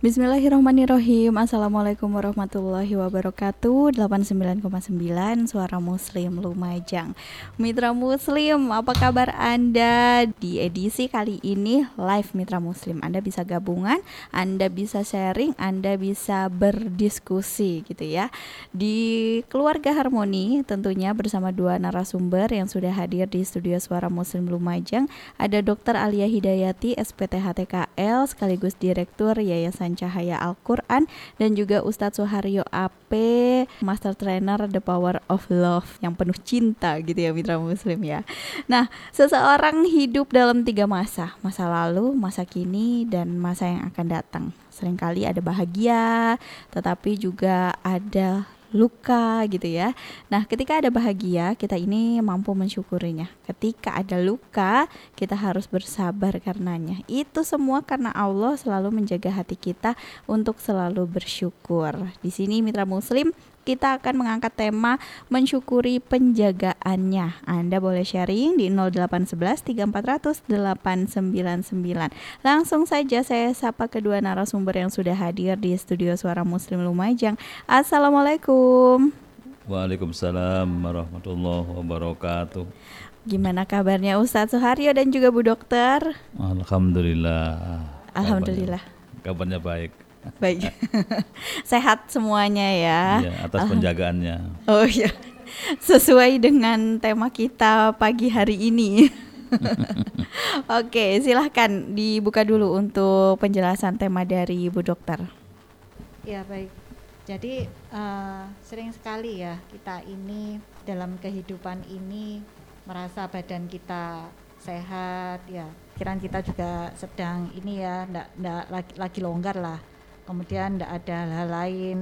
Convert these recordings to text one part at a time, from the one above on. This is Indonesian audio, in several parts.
Bismillahirrahmanirrahim Assalamualaikum warahmatullahi wabarakatuh 89,9 Suara Muslim Lumajang Mitra Muslim, apa kabar Anda? Di edisi kali ini live Mitra Muslim Anda bisa gabungan, Anda bisa sharing, Anda bisa berdiskusi gitu ya Di Keluarga Harmoni tentunya bersama dua narasumber yang sudah hadir di studio Suara Muslim Lumajang Ada Dr. Alia Hidayati, SPTHTKL sekaligus Direktur Yayasan Cahaya Al-Quran dan juga Ustadz Suharyo AP Master Trainer The Power of Love yang penuh cinta gitu ya mitra muslim ya. Nah seseorang hidup dalam tiga masa Masa lalu, masa kini, dan masa yang akan datang. Seringkali ada bahagia tetapi juga ada luka gitu ya. Nah, ketika ada bahagia, kita ini mampu mensyukurinya. Ketika ada luka, kita harus bersabar karenanya. Itu semua karena Allah selalu menjaga hati kita untuk selalu bersyukur. Di sini mitra muslim kita akan mengangkat tema mensyukuri penjagaannya. Anda boleh sharing di 0811 3400 899. Langsung saja saya sapa kedua narasumber yang sudah hadir di studio Suara Muslim Lumajang. Assalamualaikum. Waalaikumsalam warahmatullahi wabarakatuh. Gimana kabarnya Ustadz Suharyo dan juga Bu Dokter? Alhamdulillah. Alhamdulillah. Kabarnya, kabarnya baik. Baik. Sehat semuanya ya. Iya, atas penjagaannya. Oh iya. Sesuai dengan tema kita pagi hari ini. Oke, silahkan dibuka dulu untuk penjelasan tema dari Bu Dokter. Ya baik. Jadi uh, sering sekali ya kita ini dalam kehidupan ini merasa badan kita sehat ya. Pikiran kita juga sedang ini ya, ndak ndak lagi, lagi longgar lah kemudian tidak ada hal lain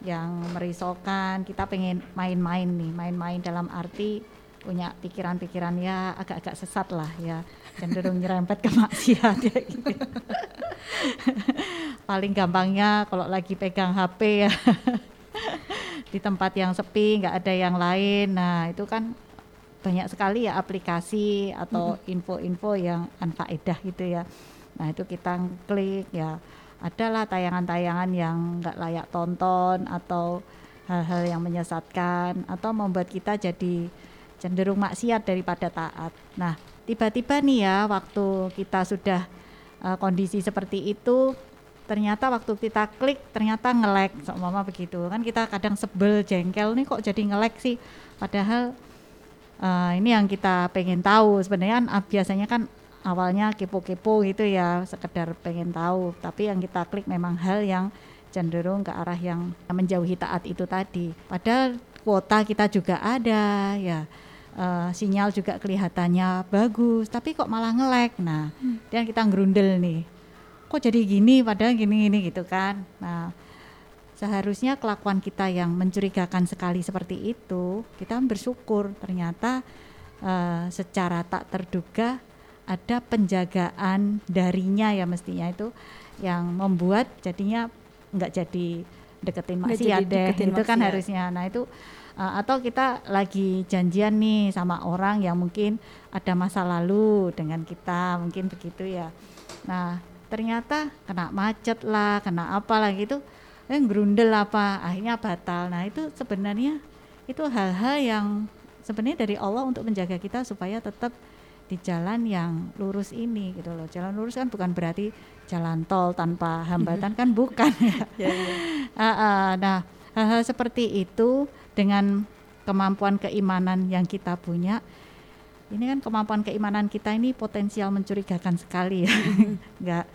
yang merisaukan kita pengen main-main nih main-main dalam arti punya pikiran-pikiran ya agak-agak sesat lah ya. Cenderung nyerempet ke maksiat ya. Gitu. paling gampangnya kalau lagi pegang HP ya. Di tempat yang sepi nggak ada yang lain. Nah itu kan banyak sekali ya aplikasi atau info-info yang anfaedah gitu ya. Nah itu kita klik ya adalah tayangan-tayangan yang nggak layak tonton atau hal-hal yang menyesatkan atau membuat kita jadi cenderung maksiat daripada taat. Nah, tiba-tiba nih ya waktu kita sudah uh, kondisi seperti itu ternyata waktu kita klik ternyata ngelek sama begitu. Kan kita kadang sebel jengkel nih kok jadi ngelek sih? Padahal uh, ini yang kita pengen tahu. Sebenarnya kan, uh, biasanya kan awalnya kepo-kepo gitu ya sekedar pengen tahu. Tapi yang kita klik memang hal yang cenderung ke arah yang menjauhi taat itu tadi. Padahal kuota kita juga ada ya. Uh, sinyal juga kelihatannya bagus tapi kok malah ngelek nah hmm. dan kita gerundel nih. Kok jadi gini padahal gini gini gitu kan. Nah seharusnya kelakuan kita yang mencurigakan sekali seperti itu kita bersyukur ternyata uh, secara tak terduga ada penjagaan darinya ya mestinya itu yang membuat jadinya nggak jadi deketin maksiat deh deketin itu kan harusnya. Nah itu uh, atau kita lagi janjian nih sama orang yang mungkin ada masa lalu dengan kita mungkin begitu ya. Nah ternyata kena macet lah kena apa lah gitu eh grundel apa akhirnya batal. Nah itu sebenarnya itu hal-hal yang sebenarnya dari Allah untuk menjaga kita supaya tetap di jalan yang lurus ini gitu loh. Jalan lurus kan bukan berarti jalan tol tanpa hambatan kan bukan ya. ya, ya. Uh, uh, nah hal-hal seperti itu dengan kemampuan keimanan yang kita punya ini kan kemampuan keimanan kita ini potensial mencurigakan sekali ya nggak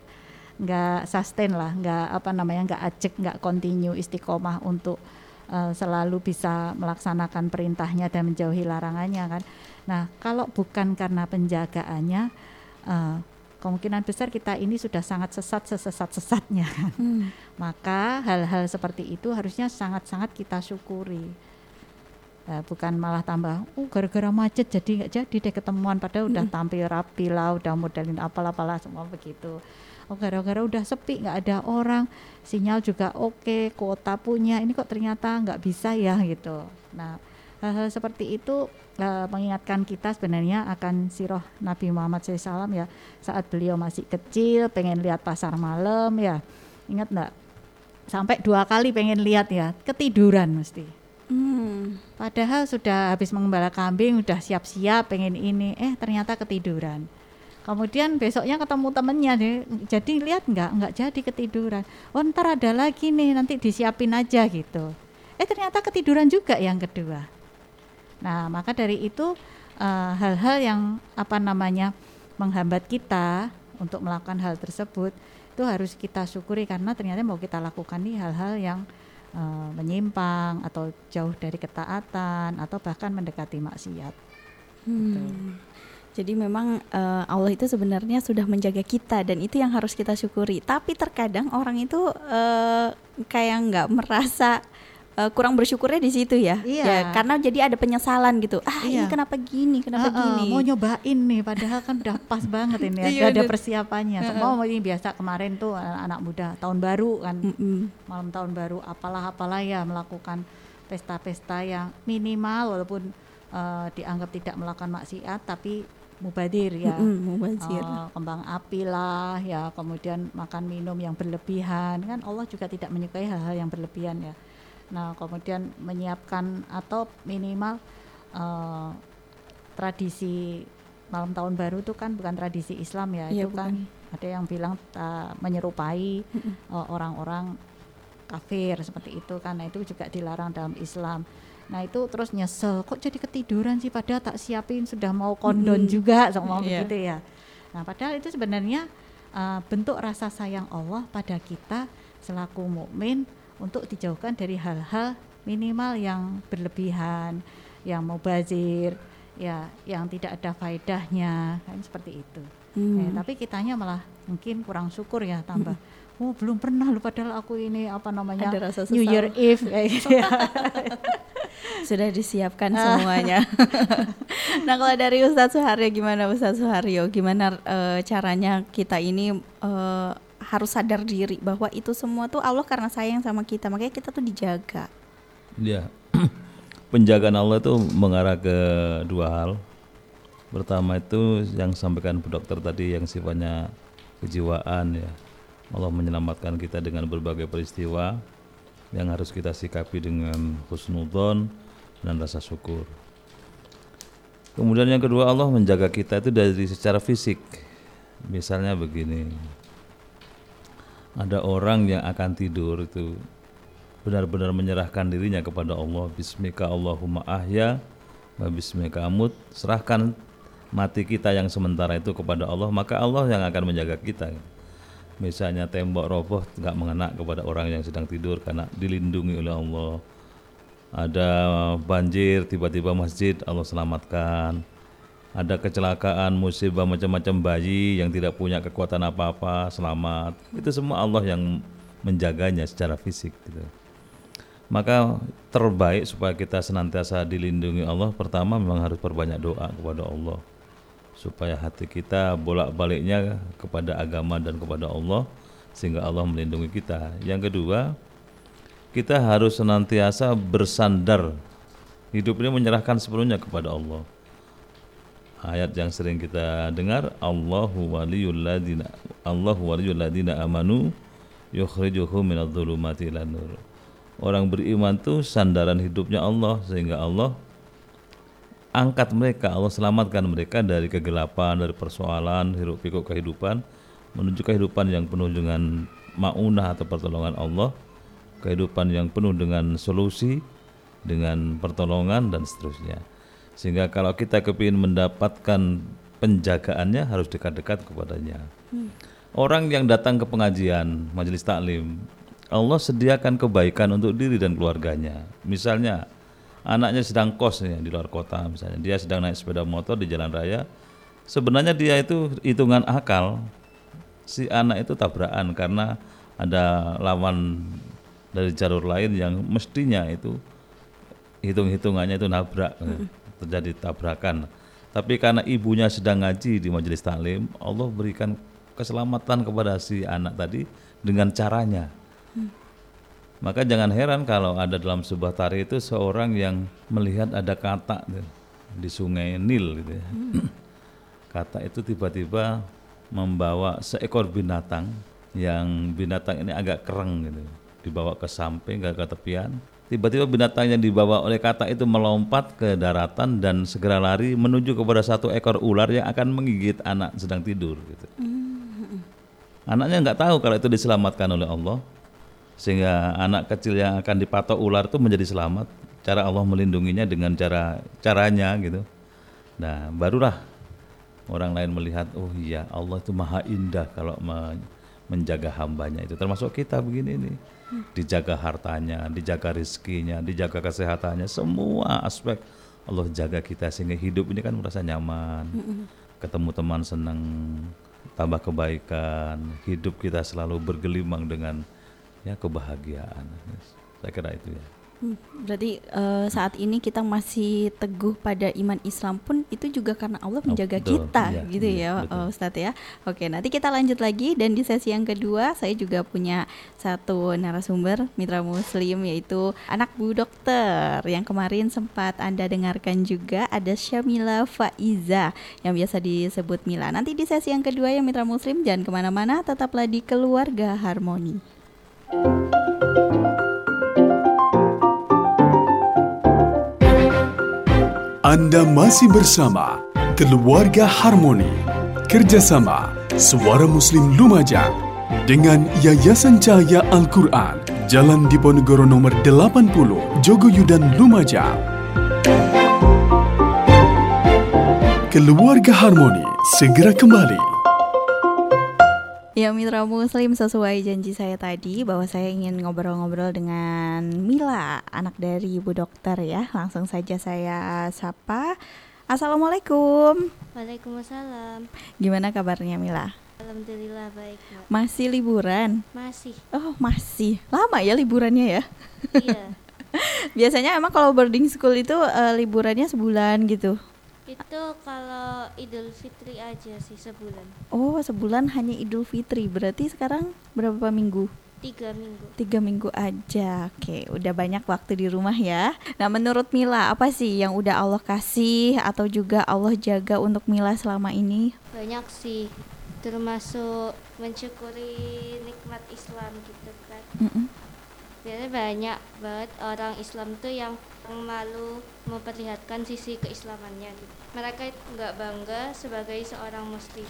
nggak sustain lah nggak apa namanya nggak acek nggak continue istiqomah untuk uh, selalu bisa melaksanakan perintahnya dan menjauhi larangannya kan Nah, kalau bukan karena penjagaannya, uh, kemungkinan besar kita ini sudah sangat sesat sesesat-sesatnya. Hmm. Maka hal-hal seperti itu harusnya sangat-sangat kita syukuri. Nah, bukan malah tambah, oh gara-gara macet jadi nggak jadi deh ketemuan padahal udah tampil rapi lah, udah modelin apalah-apalah semua begitu. Oh gara-gara udah sepi nggak ada orang, sinyal juga oke, kuota punya, ini kok ternyata nggak bisa ya gitu. Nah hal-hal seperti itu uh, mengingatkan kita sebenarnya akan siroh Nabi Muhammad SAW ya. Saat beliau masih kecil pengen lihat pasar malam ya. Ingat enggak sampai dua kali pengen lihat ya ketiduran mesti. Hmm. padahal sudah habis mengembala kambing udah siap-siap pengen ini eh ternyata ketiduran. Kemudian besoknya ketemu temennya deh jadi lihat nggak? Nggak jadi ketiduran. Oh ntar ada lagi nih nanti disiapin aja gitu. Eh ternyata ketiduran juga yang kedua Nah, maka dari itu eh, hal-hal yang apa namanya menghambat kita untuk melakukan hal tersebut itu harus kita syukuri karena ternyata mau kita lakukan nih hal-hal yang eh, menyimpang atau jauh dari ketaatan atau bahkan mendekati maksiat. Hmm. Jadi memang eh, Allah itu sebenarnya sudah menjaga kita dan itu yang harus kita syukuri. Tapi terkadang orang itu eh, kayak nggak merasa eh, kurang bersyukurnya di situ ya. Iya. Ya, karena jadi ada penyesalan gitu. Ah ini Iya. kenapa gini, kenapa Heeh, gini? mau nyobain nih padahal kan udah pas banget ini ya, Iya, ada persiapannya. Semua ini biasa kemarin tuh anak-anak muda tahun baru kan. Mm-mm. malam tahun baru apalah apalah ya melakukan pesta-pesta yang minimal walaupun eh, dianggap tidak melakukan maksiat tapi mubadir ya mubazir. Eh, kembang api lah ya kemudian makan minum yang berlebihan kan Allah juga tidak menyukai hal-hal yang berlebihan ya nah kemudian menyiapkan atau minimal eh, tradisi malam tahun baru itu kan bukan tradisi Islam ya Iya, itu kan bukan. ada yang bilang eh, menyerupai eh, orang-orang kafir seperti itu karena itu juga dilarang dalam Islam nah itu terus nyesel kok jadi ketiduran sih padahal tak siapin sudah mau kondon Mm-mm. juga sama Iya. begitu ya nah padahal itu sebenarnya eh, bentuk rasa sayang Allah pada kita selaku mukmin untuk dijauhkan dari hal-hal minimal yang berlebihan yang mubazir ya yang tidak ada faedahnya kan seperti itu Hmm. Eh, tapi kitanya malah mungkin kurang syukur ya tambah. Oh belum pernah lu padahal aku ini apa namanya Ada rasa New. Year Eve kayak gitu ya. Sudah disiapkan semuanya. nah kalau dari Ustadz Suharyo gimana Ustadz Suharyo? Gimana eh, caranya kita ini eh, harus sadar diri bahwa itu semua tuh Allah karena sayang sama kita makanya kita tuh dijaga. Ya, penjagaan Allah itu mengarah ke dua hal. Pertama itu yang sampaikan Bu Dokter tadi yang sifatnya kejiwaan ya. Allah menyelamatkan kita dengan berbagai peristiwa yang harus kita sikapi dengan husnudon dan rasa syukur. Kemudian yang kedua Allah menjaga kita itu dari secara fisik. Misalnya begini. Ada orang yang akan tidur itu benar-benar menyerahkan dirinya kepada Allah. Bismika Allahumma ahya wa bismika amut. Serahkan mati kita yang sementara itu kepada Allah maka Allah yang akan menjaga kita. Misalnya tembok roboh nggak mengena kepada orang yang sedang tidur karena dilindungi oleh Allah. Ada banjir tiba-tiba masjid Allah selamatkan ada kecelakaan musibah macam-macam bayi yang tidak punya kekuatan apa-apa selamat itu semua Allah yang menjaganya secara fisik gitu maka terbaik supaya kita senantiasa dilindungi Allah pertama memang harus perbanyak doa kepada Allah supaya hati kita bolak-baliknya kepada agama dan kepada Allah sehingga Allah melindungi kita. Yang kedua, kita harus senantiasa bersandar hidup ini menyerahkan sepenuhnya kepada Allah. Ayat yang sering kita dengar Allahu waliyul ladina Allahu waliyul ladina amanu yukhrijuhum minadh-dhulumati ilan nur. Orang beriman tuh sandaran hidupnya Allah sehingga Allah angkat mereka, Allah selamatkan mereka dari kegelapan, dari persoalan, hiruk pikuk kehidupan menuju kehidupan yang penuh dengan maunah atau pertolongan Allah, kehidupan yang penuh dengan solusi, dengan pertolongan dan seterusnya. Sehingga kalau kita kepingin mendapatkan penjagaannya harus dekat-dekat kepadanya. Orang yang datang ke pengajian, majelis taklim, Allah sediakan kebaikan untuk diri dan keluarganya. Misalnya anaknya sedang kos ya, di luar kota misalnya, dia sedang naik sepeda motor di jalan raya, sebenarnya dia itu hitungan akal. Si anak itu tabrakan karena ada lawan dari jalur lain yang mestinya itu hitung-hitungannya itu nabrak terjadi tabrakan tapi karena ibunya sedang ngaji di majelis taklim Allah berikan keselamatan kepada si anak tadi dengan caranya maka jangan heran kalau ada dalam sebuah tari itu seorang yang melihat ada kata di sungai Nil gitu ya. Kata itu tiba-tiba membawa seekor binatang yang binatang ini agak kereng gitu. Dibawa ke samping ke, ke tepian. Tiba-tiba binatang yang dibawa oleh kata itu melompat ke daratan dan segera lari menuju kepada satu ekor ular yang akan menggigit anak sedang tidur gitu. Anaknya nggak tahu kalau itu diselamatkan oleh Allah sehingga anak kecil yang akan dipatok ular itu menjadi selamat. Cara Allah melindunginya dengan cara caranya gitu. Nah barulah orang lain melihat oh iya Allah itu maha indah kalau menjaga hambanya itu. Termasuk kita begini nih dijaga hartanya dijaga rizkinya dijaga kesehatannya. Semua aspek Allah jaga kita sehingga hidup ini kan merasa nyaman. Ketemu teman senang tambah kebaikan. Hidup kita selalu bergelimang dengan ya kebahagiaan. Saya kira itu ya Berarti eh, saat ini kita masih teguh pada iman Islam pun itu juga karena Allah menjaga betul. kita Iya, gitu iya, ya betul. eh, Ustadz ya. Oke, nanti kita lanjut lagi dan di sesi yang kedua saya juga punya satu narasumber mitra muslim yaitu anak Bu Dokter yang kemarin sempat Anda dengarkan juga ada Syamila Faiza yang biasa disebut Mila. Nanti di sesi yang kedua ya mitra muslim jangan ke mana-mana tetaplah di keluarga harmoni. Anda masih bersama Keluarga Harmoni. Kerjasama Suara Muslim Lumajang Dengan Yayasan Cahaya Al-Quran Jalan Diponegoro nomor 80 Jogoyudan Lumajang. Keluarga Harmoni segera kembali Ya Mitra Muslim sesuai janji saya tadi bahwa saya ingin ngobrol-ngobrol dengan Mila anak dari Ibu Dokter ya Langsung saja saya sapa Assalamualaikum Waalaikumsalam. Gimana kabarnya Mila? Alhamdulillah baik, Mbak. Masih liburan? Masih. Oh masih Lama ya liburannya ya? iya. Biasanya emang kalau boarding school itu eh, liburannya sebulan gitu Itu kalau Idul Fitri aja sih sebulan. Oh sebulan hanya Idul Fitri Berarti sekarang berapa minggu? Tiga minggu. Tiga minggu aja, oke. Udah banyak waktu di rumah ya. Nah, menurut Mila apa sih yang udah Allah kasih atau juga Allah jaga untuk Mila selama ini? Banyak sih. Termasuk mensyukuri nikmat Islam gitu kan. Mm-mm. Biasanya banyak banget orang Islam tuh yang malu memperlihatkan sisi keislamannya gitu. Mereka nggak bangga sebagai seorang muslim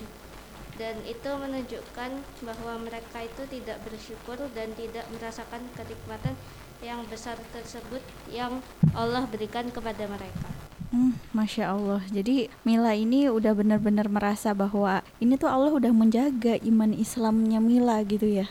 dan itu menunjukkan bahwa mereka itu tidak bersyukur dan tidak merasakan kenikmatan yang besar tersebut yang Allah berikan kepada mereka. Hmm, Masya Allah. Jadi Mila ini udah benar-benar merasa bahwa ini tuh Allah udah menjaga iman Islamnya Mila gitu ya.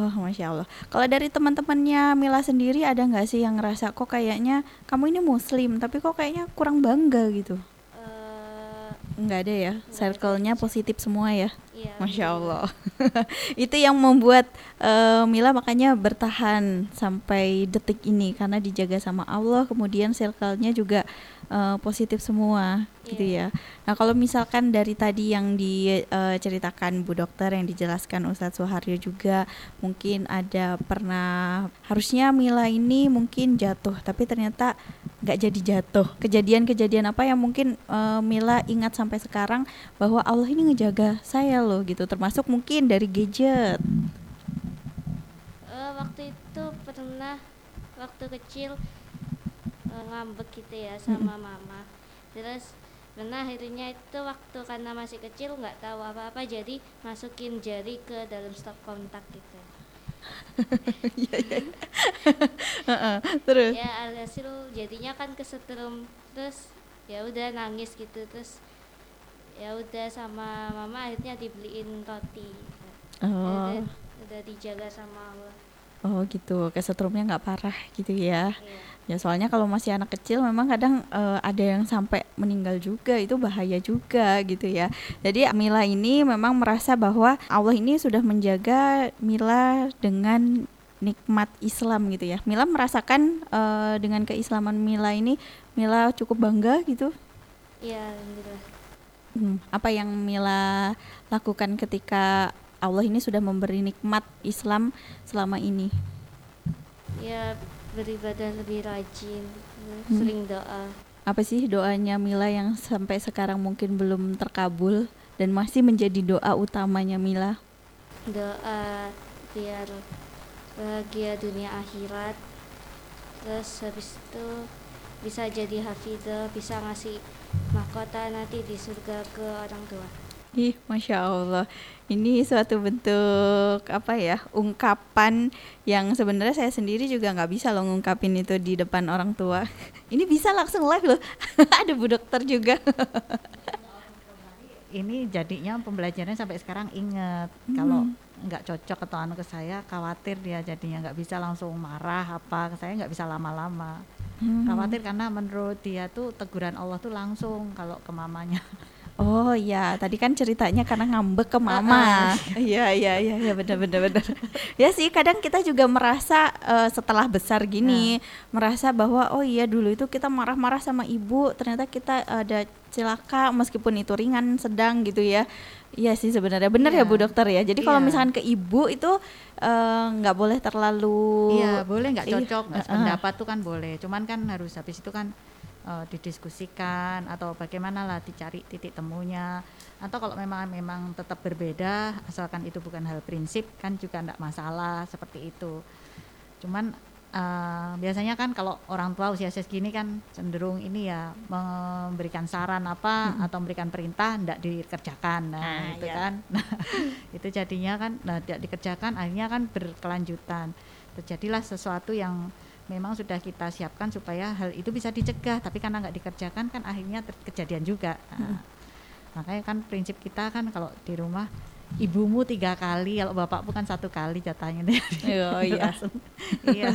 Oh, masya Allah. Kalau dari teman-temannya Mila sendiri ada nggak sih yang ngerasa kok kayaknya kamu ini Muslim, tapi kok kayaknya kurang bangga gitu? Eh, Nggak ada ya. Circle-nya positif semua ya. iya. Masya Allah. itu yang membuat eh, Mila makanya bertahan sampai detik ini karena dijaga sama Allah. Kemudian circle-nya juga eh, positif semua, gitu ya. Nah kalau misalkan dari tadi yang diceritakan Bu Dokter yang dijelaskan Ustadz Suharyo juga mungkin ada pernah harusnya Mila ini mungkin jatuh tapi ternyata nggak jadi jatuh. Kejadian-kejadian apa yang mungkin eh, Mila ingat sampai sekarang bahwa Allah ini ngejaga saya loh gitu. Termasuk mungkin dari gadget. Eh, waktu itu pernah waktu kecil eh, ngambek gitu ya sama mama terus pernah akhirnya itu waktu karena masih kecil nggak tahu apa-apa jadi masukin jari ke dalam stop kontak gitu Iya, iya. Heeh, Terus. ya alhasil jadinya kan kesetrum terus ya udah nangis gitu terus ya udah sama mama akhirnya dibeliin roti Oh. udah, udah dijaga sama Allah Oh gitu, kesetrumnya nggak parah gitu ya. Iya. Ya soalnya kalau masih anak kecil memang kadang eh, ada yang sampai meninggal juga itu bahaya juga gitu ya. Jadi Mila ini memang merasa bahwa Allah ini sudah menjaga Mila dengan nikmat Islam gitu ya. Mila merasakan eh, dengan keislaman Mila ini Mila cukup bangga gitu. Iya, alhamdulillah. Hmm, apa yang Mila lakukan ketika Allah ini sudah memberi nikmat Islam selama ini? Ya beribadah lebih rajin, Hmm. sering doa. Apa sih doanya Mila yang sampai sekarang mungkin belum terkabul dan masih menjadi doa utamanya Mila? Doa biar bahagia dunia akhirat. Terus habis itu bisa jadi hafidhah, bisa ngasih mahkota nanti di surga ke orang tua. Ih, masya Allah, ini suatu bentuk apa ya ungkapan yang sebenarnya saya sendiri juga nggak bisa loh ngungkapin itu di depan orang tua. Ini bisa langsung live loh, ada bu dokter juga. ini jadinya pembelajarannya sampai sekarang inget kalau nggak cocok atau anu ke saya khawatir dia jadinya nggak bisa langsung marah apa saya nggak bisa lama-lama Hmm. khawatir karena menurut dia tuh teguran Allah tuh langsung kalau ke mamanya Oh iya, tadi kan ceritanya karena ngambek ke mama. Iya iya iya iya benar benar benar. ya sih kadang kita juga merasa eh, setelah besar gini merasa bahwa oh iya dulu itu kita marah-marah sama ibu, ternyata kita ada celaka meskipun itu ringan sedang gitu ya. Iya sih sebenarnya benar ya Iya. Bu Dokter ya. Jadi kalau Iya. misalkan ke ibu itu eh, nggak boleh terlalu Iya boleh nggak Iya, cocok nggak uh-uh. sependapat tuh kan boleh cuman kan harus habis itu kan eh, didiskusikan atau bagaimana lah dicari titik temunya. Atau kalau memang memang tetap berbeda asalkan itu bukan hal prinsip kan juga enggak masalah seperti itu. Cuman eh, biasanya kan kalau orang tua usia segini kan cenderung ini ya memberikan saran apa atau memberikan perintah tidak dikerjakan. Nah Ah, itu iya. kan. Nah, itu jadinya kan nah, tidak dikerjakan akhirnya kan berkelanjutan. Terjadilah sesuatu yang memang sudah kita siapkan supaya hal itu bisa dicegah tapi karena nggak dikerjakan kan akhirnya kejadian juga. Nah, makanya kan prinsip kita kan kalau di rumah ibumu tiga kali kalau bapak bukan satu kali jatahnya Oh iya. Iya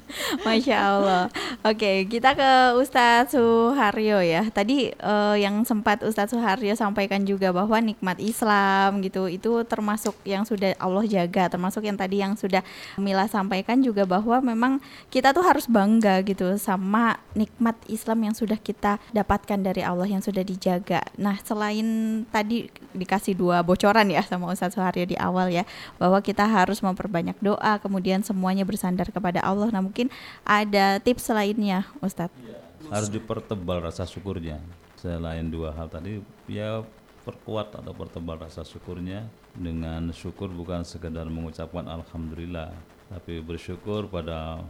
Masya Allah. Oke, kita ke Ustadz Suharyo ya. Tadi eh, yang sempat Ustadz Suharyo sampaikan juga bahwa nikmat Islam gitu itu termasuk yang sudah Allah jaga, termasuk yang tadi yang sudah Mila sampaikan juga bahwa memang kita tuh harus bangga gitu sama nikmat Islam yang sudah kita dapatkan dari Allah yang sudah dijaga. Nah, selain tadi dikasih dua bocoran ya sama Ustadz Suharyo di awal ya bahwa kita harus memperbanyak doa kemudian semuanya bersandar kepada Allah. Nah mungkin ada tips lainnya Ustadz? Harus dipertebal rasa syukurnya. Selain dua hal tadi ya perkuat atau pertebal rasa syukurnya dengan syukur bukan sekedar mengucapkan alhamdulillah tapi bersyukur pada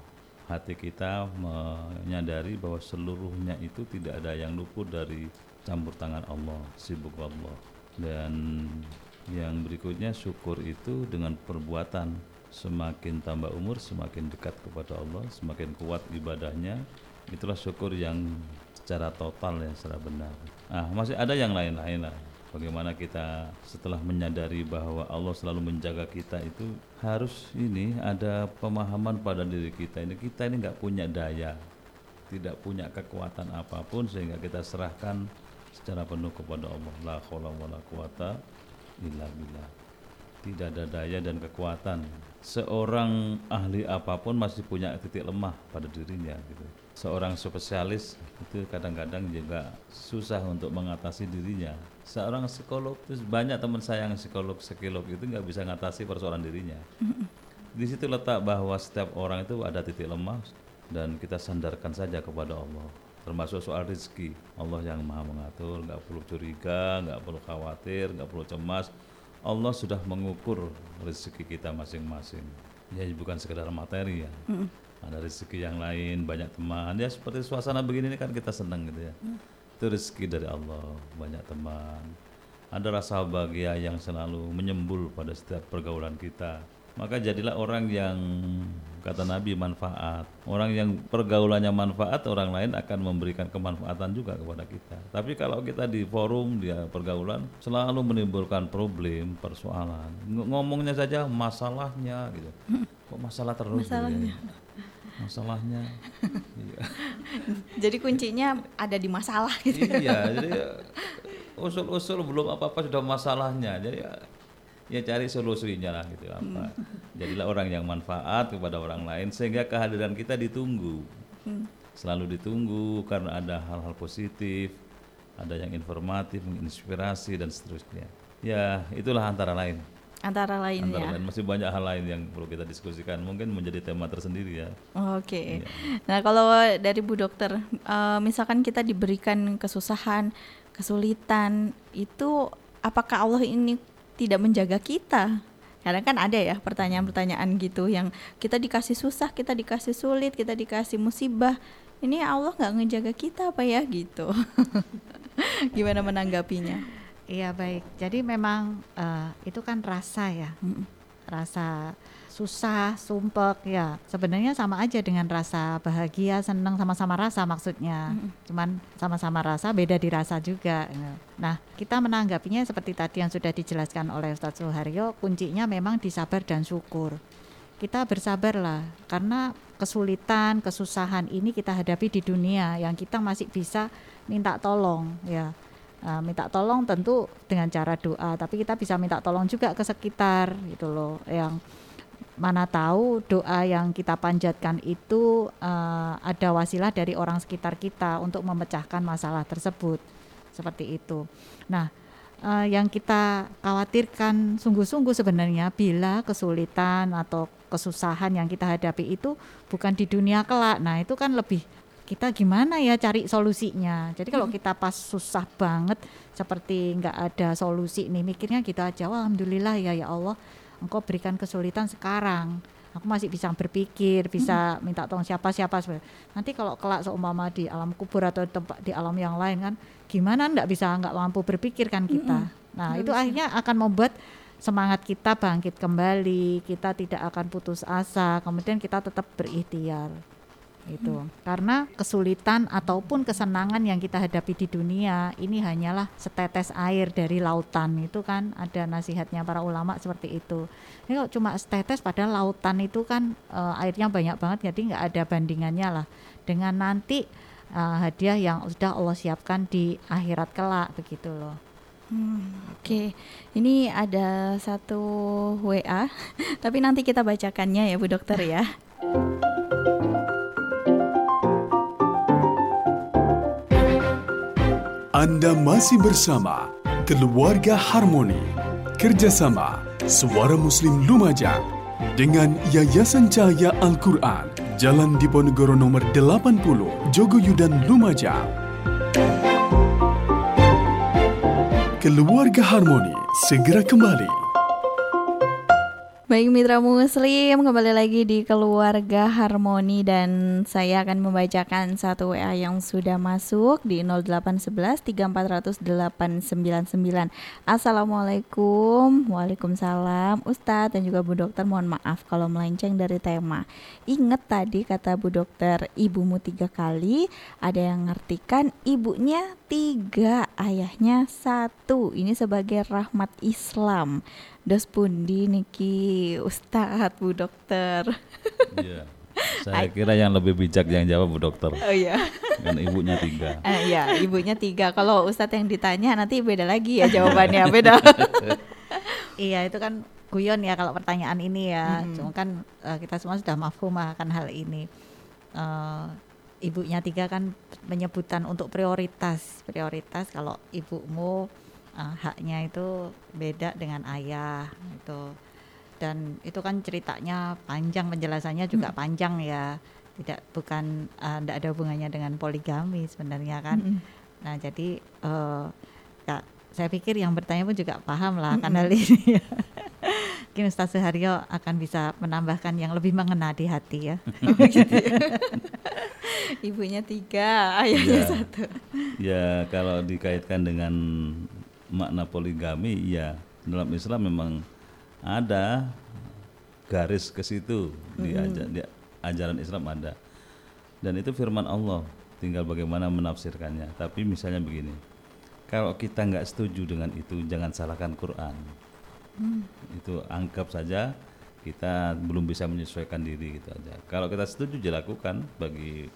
hati kita menyadari bahwa seluruhnya itu tidak ada yang luput dari campur tangan Allah sibuk Allah dan yang berikutnya syukur itu dengan perbuatan. Semakin tambah umur semakin dekat kepada Allah semakin kuat ibadahnya. Itulah syukur yang secara total ya secara benar. Ah masih ada yang lain-lain lah. Bagaimana kita setelah menyadari bahwa Allah selalu menjaga kita itu harus ini ada pemahaman pada diri kita ini. Kita ini nggak punya daya tidak punya kekuatan apa pun sehingga kita serahkan secara penuh kepada Allah. La haula wala quwata illa billah. Tidak ada daya dan kekuatan. Seorang ahli apa pun masih punya titik lemah pada dirinya gitu. Seorang spesialis itu kadang-kadang juga susah untuk mengatasi dirinya. Seorang psikolog itu banyak teman saya yang psikolog psikolog itu nggak bisa mengatasi persoalan dirinya. Di situ letak bahwa setiap orang itu ada titik lemah dan kita sandarkan saja kepada Allah termasuk soal rezeki. Allah yang maha mengatur nggak perlu curiga nggak perlu khawatir nggak perlu cemas. Allah sudah mengukur rezeki kita masing-masing. Ya bukan sekedar materi ya. Ada rezeki yang lain banyak teman. Ya seperti suasana begini ini kan kita senang gitu ya. Itu rezeki dari Allah banyak teman. Ada rasa bahagia yang selalu menyembul pada setiap pergaulan kita maka jadilah orang yang kata Nabi manfaat orang yang pergaulannya manfaat orang lain akan memberikan kemanfaatan juga kepada kita tapi kalau kita di forum dia pergaulan selalu menimbulkan problem persoalan Ng- ngomongnya saja masalahnya gitu kok masalah terus gitu ya. Masalahnya. masalahnya iya. Jadi kuncinya ada di masalah gitu. iya jadi usul-usul belum apa-apa sudah masalahnya jadi ya, ya cari solusinya lah gitu apa. Jadilah orang yang manfaat kepada orang lain sehingga kehadiran kita ditunggu. Selalu ditunggu karena ada hal-hal positif ada yang informatif menginspirasi dan seterusnya. Ya itulah antara lain. Antara lain antara ya. lain. Masih banyak hal lain yang perlu kita diskusikan. Mungkin menjadi tema tersendiri ya. Oke. Iya. Nah, kalau dari Bu Dokter, eh, misalkan kita diberikan kesusahan, kesulitan, itu apakah Allah ini tidak menjaga kita? Kadang kan ada ya pertanyaan-pertanyaan gitu yang kita dikasih susah, kita dikasih sulit, kita dikasih musibah. Ini Allah nggak ngejaga kita apa ya gitu? Gimana menanggapinya? Iya baik. Jadi memang eh, itu kan rasa ya, Mm-mm. Rasa susah, sumpek ya. Sebenarnya sama aja dengan rasa bahagia, senang sama-sama rasa maksudnya. Cuman sama-sama rasa beda di rasa juga. ya. Nah kita menanggapinya seperti tadi yang sudah dijelaskan oleh Ustadz Suharyo, kuncinya memang di sabar dan syukur. Kita bersabarlah karena kesulitan, kesusahan ini kita hadapi di dunia yang kita masih bisa minta tolong ya. Nah, minta tolong tentu dengan cara doa, tapi kita bisa minta tolong juga ke sekitar gitu loh. Yang mana tahu doa yang kita panjatkan itu eh, ada wasilah dari orang sekitar kita untuk memecahkan masalah tersebut. Seperti itu. Nah, eh, yang kita khawatirkan sungguh-sungguh sebenarnya bila kesulitan atau kesusahan yang kita hadapi itu bukan di dunia kelak. Nah, itu kan lebih kita gimana ya cari solusinya. Jadi kalau kita pas susah banget seperti nggak ada solusi nih mikirnya gitu aja. Wah, alhamdulillah ya ya Allah, Engkau berikan kesulitan sekarang. Aku masih bisa berpikir, bisa minta tolong siapa-siapa. Nanti kalau kelak seumpama di alam kubur atau tempat di alam yang lain kan, gimana nggak bisa nggak mampu berpikir kan kita. Nah itu akhirnya akan membuat semangat kita bangkit kembali, kita tidak akan putus asa, kemudian kita tetap berikhtiar itu karena kesulitan ataupun kesenangan yang kita hadapi di dunia ini hanyalah setetes air dari lautan. Itu kan ada nasihatnya para ulama seperti itu. Ini kalau cuma setetes padahal lautan itu kan eh, airnya banyak banget jadi nggak ada bandingannya lah. Dengan nanti eh, hadiah yang sudah Allah siapkan di akhirat kelak begitu loh. Hmm, Oke, ini ada satu WA, tapi nanti kita bacakannya ya Bu Dokter ya. Anda masih bersama Keluarga Harmoni. Kerjasama Suara Muslim Lumajang dengan Yayasan Cahaya Al-Quran Jalan Diponegoro nomor 80 Jogoyudan Lumajang Keluarga Harmoni segera kembali Baik mitra muslim, kembali lagi di Keluarga Harmoni dan saya akan membacakan satu WA yang sudah masuk di 0811 3400 899. Assalamualaikum, Waalaikumsalam, Ustadz dan juga Bu Dokter. Mohon maaf kalau melenceng dari tema. Ingat tadi kata Bu Dokter, ibumu tiga kali, ada yang ngartikan ibunya tiga, ayahnya satu. Ini sebagai rahmat Islam. Dos pundi niki Ustadz Bu Dokter. Iya. Saya kira yang lebih bijak yang jawab Bu Dokter. Oh iya. Kan ibunya tiga. Eh, iya, ibunya tiga. Kalau Ustadz yang ditanya nanti beda lagi ya jawabannya beda. Iya itu kan guyon ya kalau pertanyaan ini ya. Cuma kan eh, kita semua sudah mafhum akan hal ini. Eh, ibunya tiga kan penyebutan untuk prioritas. Prioritas kalau ibumu eh, haknya itu beda dengan ayah itu. Dan itu kan ceritanya panjang penjelasannya juga panjang ya. Tidak bukan tidak ada hubungannya dengan poligami sebenarnya kan. Mm-mm. Nah jadi eh, ya, saya pikir yang bertanya pun juga paham lah akan hal ini. Mungkin Ustaz Suharyo akan bisa menambahkan yang lebih mengena di hati ya. ibunya tiga, ayahnya Ya. satu. Ya kalau dikaitkan dengan makna poligami, ya dalam Islam memang ada garis ke situ di, aja- di ajaran Islam ada. Dan itu firman Allah, tinggal bagaimana menafsirkannya. Tapi misalnya begini, kalau kita nggak setuju dengan itu, jangan salahkan Quran. Itu anggap saja kita belum bisa menyesuaikan diri gitu aja. Kalau kita setuju dilakukan bagi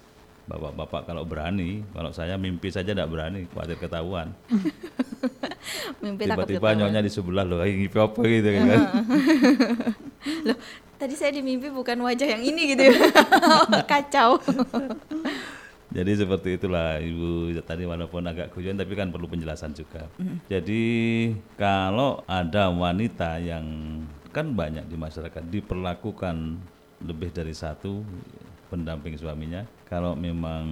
bapak-bapak kalau berani, kalau saya mimpi saja tidak berani, khawatir ketahuan. Mimpi Tiba-tiba nyonya di sebelah loh, ngimpi apa gitu kan. Loh, tadi saya di mimpi bukan wajah yang ini gitu ya. Kacau. Jadi seperti itulah Ibu tadi walaupun agak guyon tapi kan perlu penjelasan juga. Jadi kalau ada wanita yang kan banyak di masyarakat diperlakukan lebih dari satu pendamping suaminya, kalau memang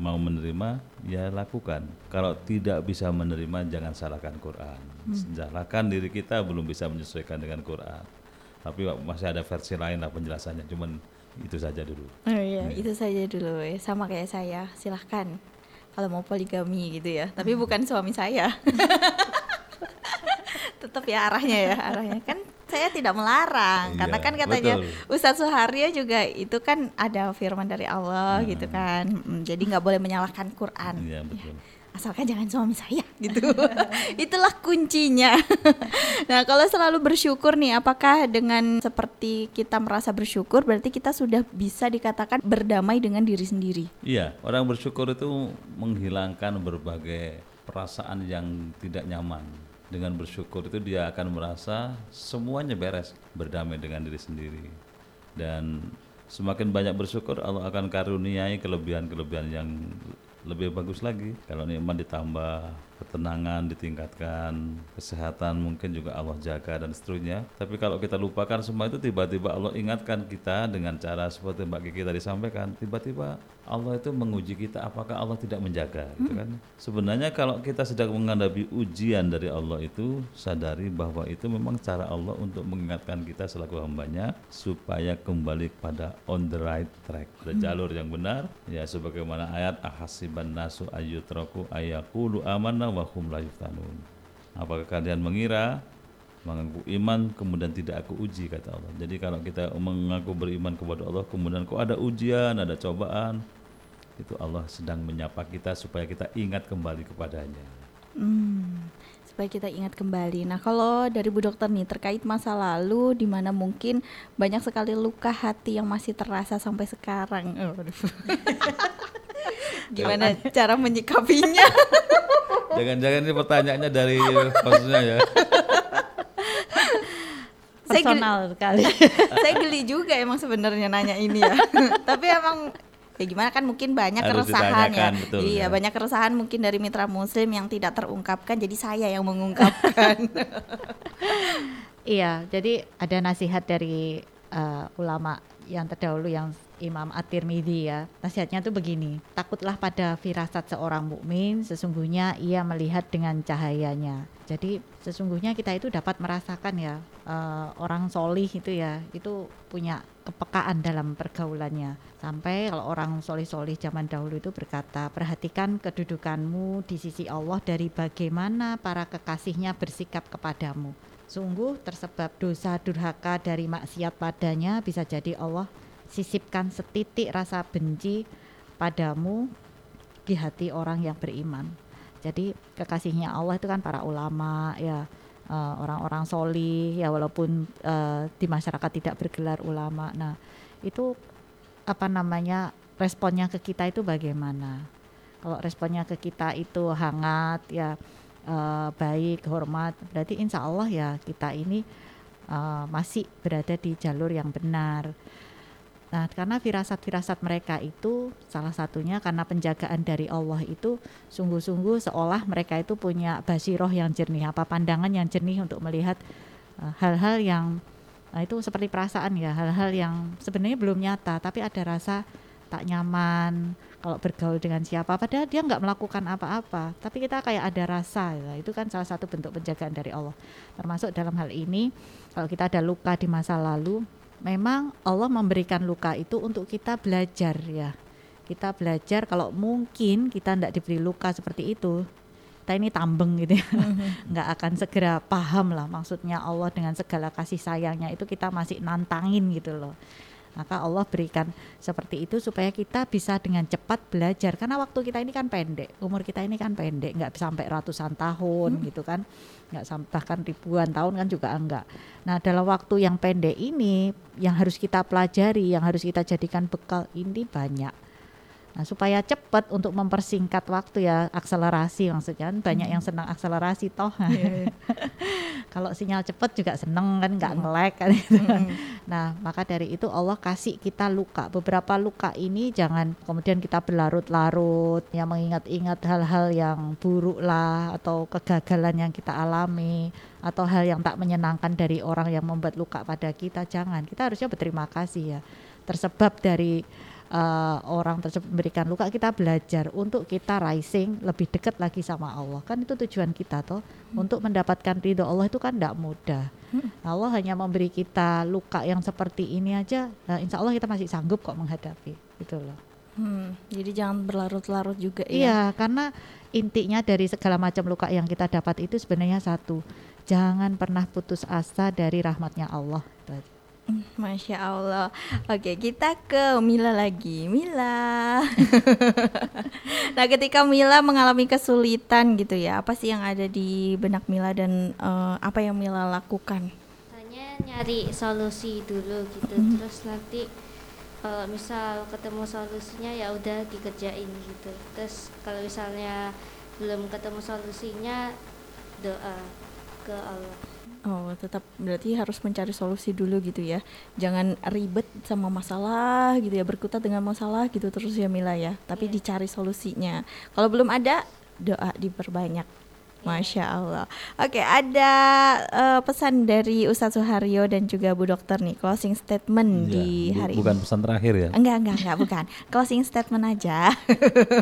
mau menerima ya lakukan. Kalau tidak bisa menerima jangan salahkan Quran. Salahkan diri kita belum bisa menyesuaikan dengan Quran. Tapi masih ada versi lain lah penjelasannya. Cuman itu saja dulu. Oh iya, itu saja dulu ya. Sama kayak saya, silahkan kalau mau poligami gitu ya. Tapi bukan suami saya. Tetap ya arahnya ya, arahnya kan saya tidak melarang. Iya, Karena kan katanya betul. Ustadz Suharyo juga itu kan ada firman dari Allah gitu Hmm. kan. Mm, Jadi nggak boleh menyalahkan Quran. Iya betul. asalkan jangan suami saya gitu. Itulah kuncinya. nah, kalau selalu bersyukur nih, apakah dengan seperti kita merasa bersyukur berarti kita sudah bisa dikatakan berdamai dengan diri sendiri? Iya, orang bersyukur itu menghilangkan berbagai perasaan yang tidak nyaman. Dengan bersyukur itu dia akan merasa semuanya beres, berdamai dengan diri sendiri. Dan semakin banyak bersyukur Allah akan karuniai kelebihan-kelebihan yang lebih bagus lagi. Kalau nikmat ditambah, ketenangan ditingkatkan, kesehatan mungkin juga Allah jaga dan seterusnya. Tapi kalau kita lupakan semua itu tiba-tiba Allah ingatkan kita dengan cara seperti Mbak Kiki tadi sampaikan, tiba-tiba Allah itu menguji kita apakah Allah tidak menjaga gitu kan. Sebenarnya kalau kita sedang menghadapi ujian dari Allah itu sadari bahwa itu memang cara Allah untuk mengingatkan kita selaku hambanya supaya kembali pada on the right track, pada jalur yang benar ya sebagaimana ayat ahasiban nasu ayyutraku ayaqulu amanna wa hum la yuftanun. Apakah kalian mengira mengaku iman kemudian tidak aku uji kata Allah. Jadi kalau kita mengaku beriman kepada Allah kemudian kok ada ujian, ada cobaan, itu Allah sedang menyapa kita supaya kita ingat kembali kepadanya. Hmm, supaya kita ingat kembali. Nah, kalau dari Bu Dokter nih terkait masa lalu di mana mungkin banyak sekali luka hati yang masih terasa sampai sekarang. Oh, aduh. Gimana cara menyikapinya? Jangan-jangan ini pertanyaannya dari maksudnya ya. Saya geli- Personal sekali. saya geli juga emang sebenarnya nanya ini ya. Tapi emang ya gimana kan mungkin banyak Harus keresahan ya. betul, iya, ya. banyak keresahan mungkin dari mitra muslim yang tidak terungkapkan jadi saya yang mengungkapkan. Iya, jadi ada nasihat dari eh, ulama yang terdahulu yang Imam At-Tirmidzi ya. Nasihatnya tuh begini, takutlah pada firasat seorang mukmin, sesungguhnya ia melihat dengan cahayanya. Jadi sesungguhnya kita itu dapat merasakan ya eh, orang solih itu ya, itu punya kepekaan dalam pergaulannya. Sampai kalau orang solih-solih zaman dahulu itu berkata, perhatikan kedudukanmu di sisi Allah dari bagaimana para kekasihnya bersikap kepadamu. Sungguh tersebab dosa durhaka dari maksiat padanya bisa jadi Allah sisipkan setitik rasa benci padamu di hati orang yang beriman. Jadi kekasihnya Allah itu kan para ulama ya eh, orang-orang soli ya walaupun eh, di masyarakat tidak bergelar ulama. Nah itu apa namanya responnya ke kita itu bagaimana? Kalau responnya ke kita itu hangat ya eh, baik hormat berarti insya Allah ya kita ini eh, masih berada di jalur yang benar. Nah, karena firasat-firasat mereka itu salah satunya karena penjagaan dari Allah itu sungguh-sungguh seolah mereka itu punya basiroh yang jernih, apa pandangan yang jernih untuk melihat eh, hal-hal yang nah itu seperti perasaan ya, hal-hal yang sebenarnya belum nyata tapi ada rasa tak nyaman kalau bergaul dengan siapa padahal dia nggak melakukan apa-apa tapi kita kayak ada rasa ya. itu kan salah satu bentuk penjagaan dari Allah termasuk dalam hal ini kalau kita ada luka di masa lalu memang Allah memberikan luka itu untuk kita belajar ya. Kita belajar kalau mungkin kita tidak diberi luka seperti itu, kita ini tambeng gitu ya. nggak akan segera paham lah maksudnya Allah dengan segala kasih sayangnya itu kita masih nantangin gitu loh. Maka Allah berikan seperti itu supaya kita bisa dengan cepat belajar karena waktu kita ini kan pendek, umur kita ini kan pendek, nggak sampai ratusan tahun gitu kan, nggak sam- bahkan ribuan tahun kan juga enggak. Nah dalam waktu yang pendek ini yang harus kita pelajari, yang harus kita jadikan bekal ini banyak. Nah, supaya cepat untuk mempersingkat waktu ya, akselerasi maksudnya kan banyak yang senang akselerasi toh. Kalau sinyal cepat juga seneng kan nggak nge-lag kan gitu kan. Nah, maka dari itu Allah kasih kita luka. Beberapa luka ini jangan kemudian kita berlarut-larut ya mengingat-ingat hal-hal yang buruk lah atau kegagalan yang kita alami atau hal yang tak menyenangkan dari orang yang membuat luka pada kita. Jangan. Kita harusnya berterima kasih ya. Tersebab dari uh, orang tersebut memberikan luka kita belajar untuk kita rising lebih dekat lagi sama Allah. Kan itu tujuan kita toh. Untuk mendapatkan ridho Allah itu kan tidak mudah. Allah hanya memberi kita luka yang seperti ini aja nah, insya Allah kita masih sanggup kok menghadapi. Gitu loh. Hmm, jadi jangan berlarut-larut juga ya. iya karena intinya dari segala macam luka yang kita dapat itu sebenarnya satu jangan pernah putus asa dari rahmatnya Allah. Hmm, Masya Allah. Oke, kita ke Mila lagi. Mila. nah, ketika Mila mengalami kesulitan gitu ya, apa sih yang ada di benak Mila dan eh, apa yang Mila lakukan? hanya nyari solusi dulu gitu terus nanti kalau misal ketemu solusinya ya udah dikerjain gitu terus kalau misalnya belum ketemu solusinya doa ke Allah Oh, tetap berarti harus mencari solusi dulu gitu ya. Jangan ribet sama masalah gitu ya, berkutat dengan masalah gitu terus ya Mila ya. Tapi Iya. dicari solusinya. Kalau belum ada, doa diperbanyak. Masya Allah. Oke, ada eh, pesan dari Ustadz Suharyo dan juga Bu Dokter nih, closing statement Iya, di bu- hari bukan ini. pesan terakhir ya. Enggak, enggak, enggak, bukan. Closing statement aja.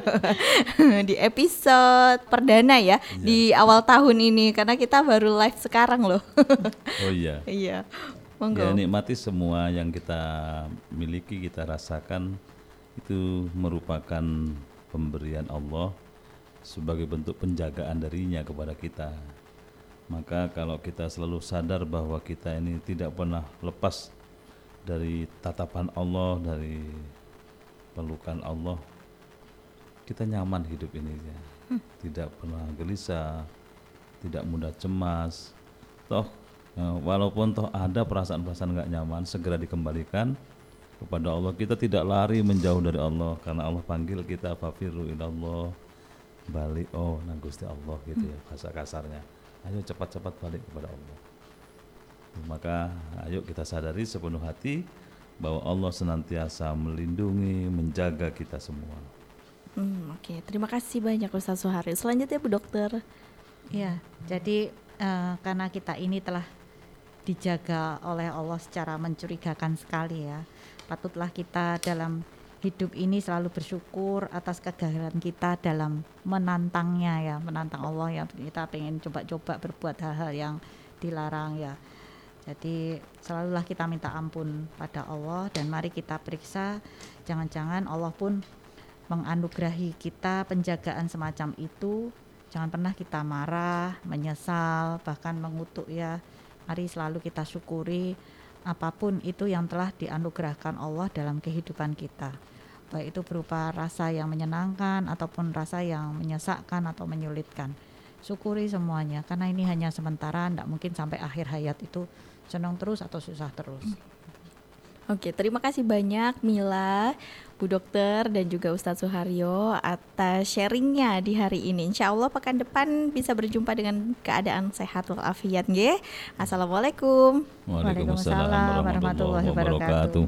di episode perdana ya, di awal tahun ini karena kita baru live sekarang loh. Oh iya. iya. Ya Monggo. nikmati semua yang kita miliki, kita rasakan itu merupakan pemberian Allah sebagai bentuk penjagaan darinya kepada kita. Maka kalau kita selalu sadar bahwa kita ini tidak pernah lepas dari tatapan Allah, dari pelukan Allah, kita nyaman hidup ini ya. Tidak pernah gelisah, tidak mudah cemas. Toh eh, walaupun toh ada perasaan-perasaan nggak nyaman segera dikembalikan kepada Allah. Kita tidak lari menjauh dari Allah karena Allah panggil kita fafiru ilallah balik oh nang Gusti Allah gitu ya bahasa kasarnya. Ayo cepat-cepat balik kepada Allah. Maka ayo kita sadari sepenuh hati bahwa Allah senantiasa melindungi, menjaga kita semua. Hmm, Oke, terima kasih banyak Ustadz Suhari. Selanjutnya Bu Dokter. Ya, jadi eh, karena kita ini telah dijaga oleh Allah secara mencurigakan sekali ya. Patutlah kita dalam hidup ini selalu bersyukur atas kegagalan kita dalam menantangnya ya, menantang Allah ya. Kita pengen coba-coba berbuat hal-hal yang dilarang ya. Jadi selalulah kita minta ampun pada Allah dan mari kita periksa jangan-jangan Allah pun menganugerahi kita penjagaan semacam itu jangan pernah kita marah, menyesal, bahkan mengutuk ya. Mari selalu kita syukuri apa pun itu yang telah dianugerahkan Allah dalam kehidupan kita. Baik itu berupa rasa yang menyenangkan ataupun rasa yang menyesakkan atau menyulitkan. Syukuri semuanya karena ini hanya sementara, tidak mungkin sampai akhir hayat itu senang terus atau susah terus. Oke, terima kasih banyak Mila, Bu Dokter dan juga Ustadz Suharyo atas sharingnya di hari ini. Insya Allah pekan depan bisa berjumpa dengan keadaan sehat walafiat, nggih. Assalamualaikum. Waalaikumsalam warahmatullahi wabarakatuh.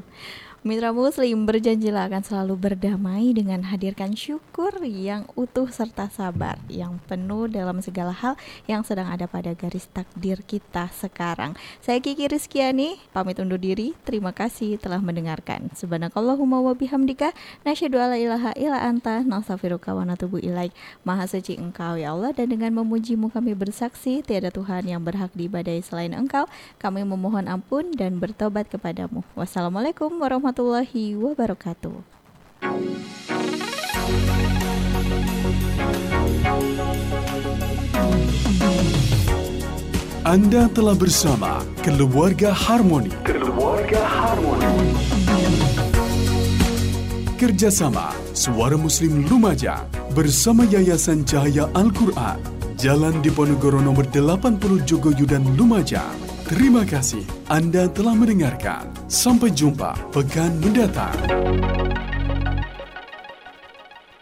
Mitra Muslim berjanjilah akan selalu berdamai dengan hadirkan syukur yang utuh serta sabar yang penuh dalam segala hal yang sedang ada pada garis takdir kita sekarang. Saya Kiki Rizkyani, pamit undur diri. Terima kasih telah mendengarkan. Subhanakallahumma wa bihamdika nasyhadu ilaha illa anta nastaghfiruka wa natubu ilaik. Maha suci Engkau ya Allah dan dengan memujimu kami bersaksi tiada Tuhan yang berhak diibadai selain Engkau. Kami memohon ampun dan bertobat kepadamu. Wassalamualaikum warahmatullahi wabarakatuh. Anda telah bersama Keluarga Harmoni. Keluarga Harmoni. kerjasama Suara Muslim Lumajang bersama Yayasan Cahaya Al-Quran. Jalan Diponegoro nomor 80 Jogoyudan Lumajang. Terima kasih Anda telah mendengarkan. Sampai jumpa pekan mendatang.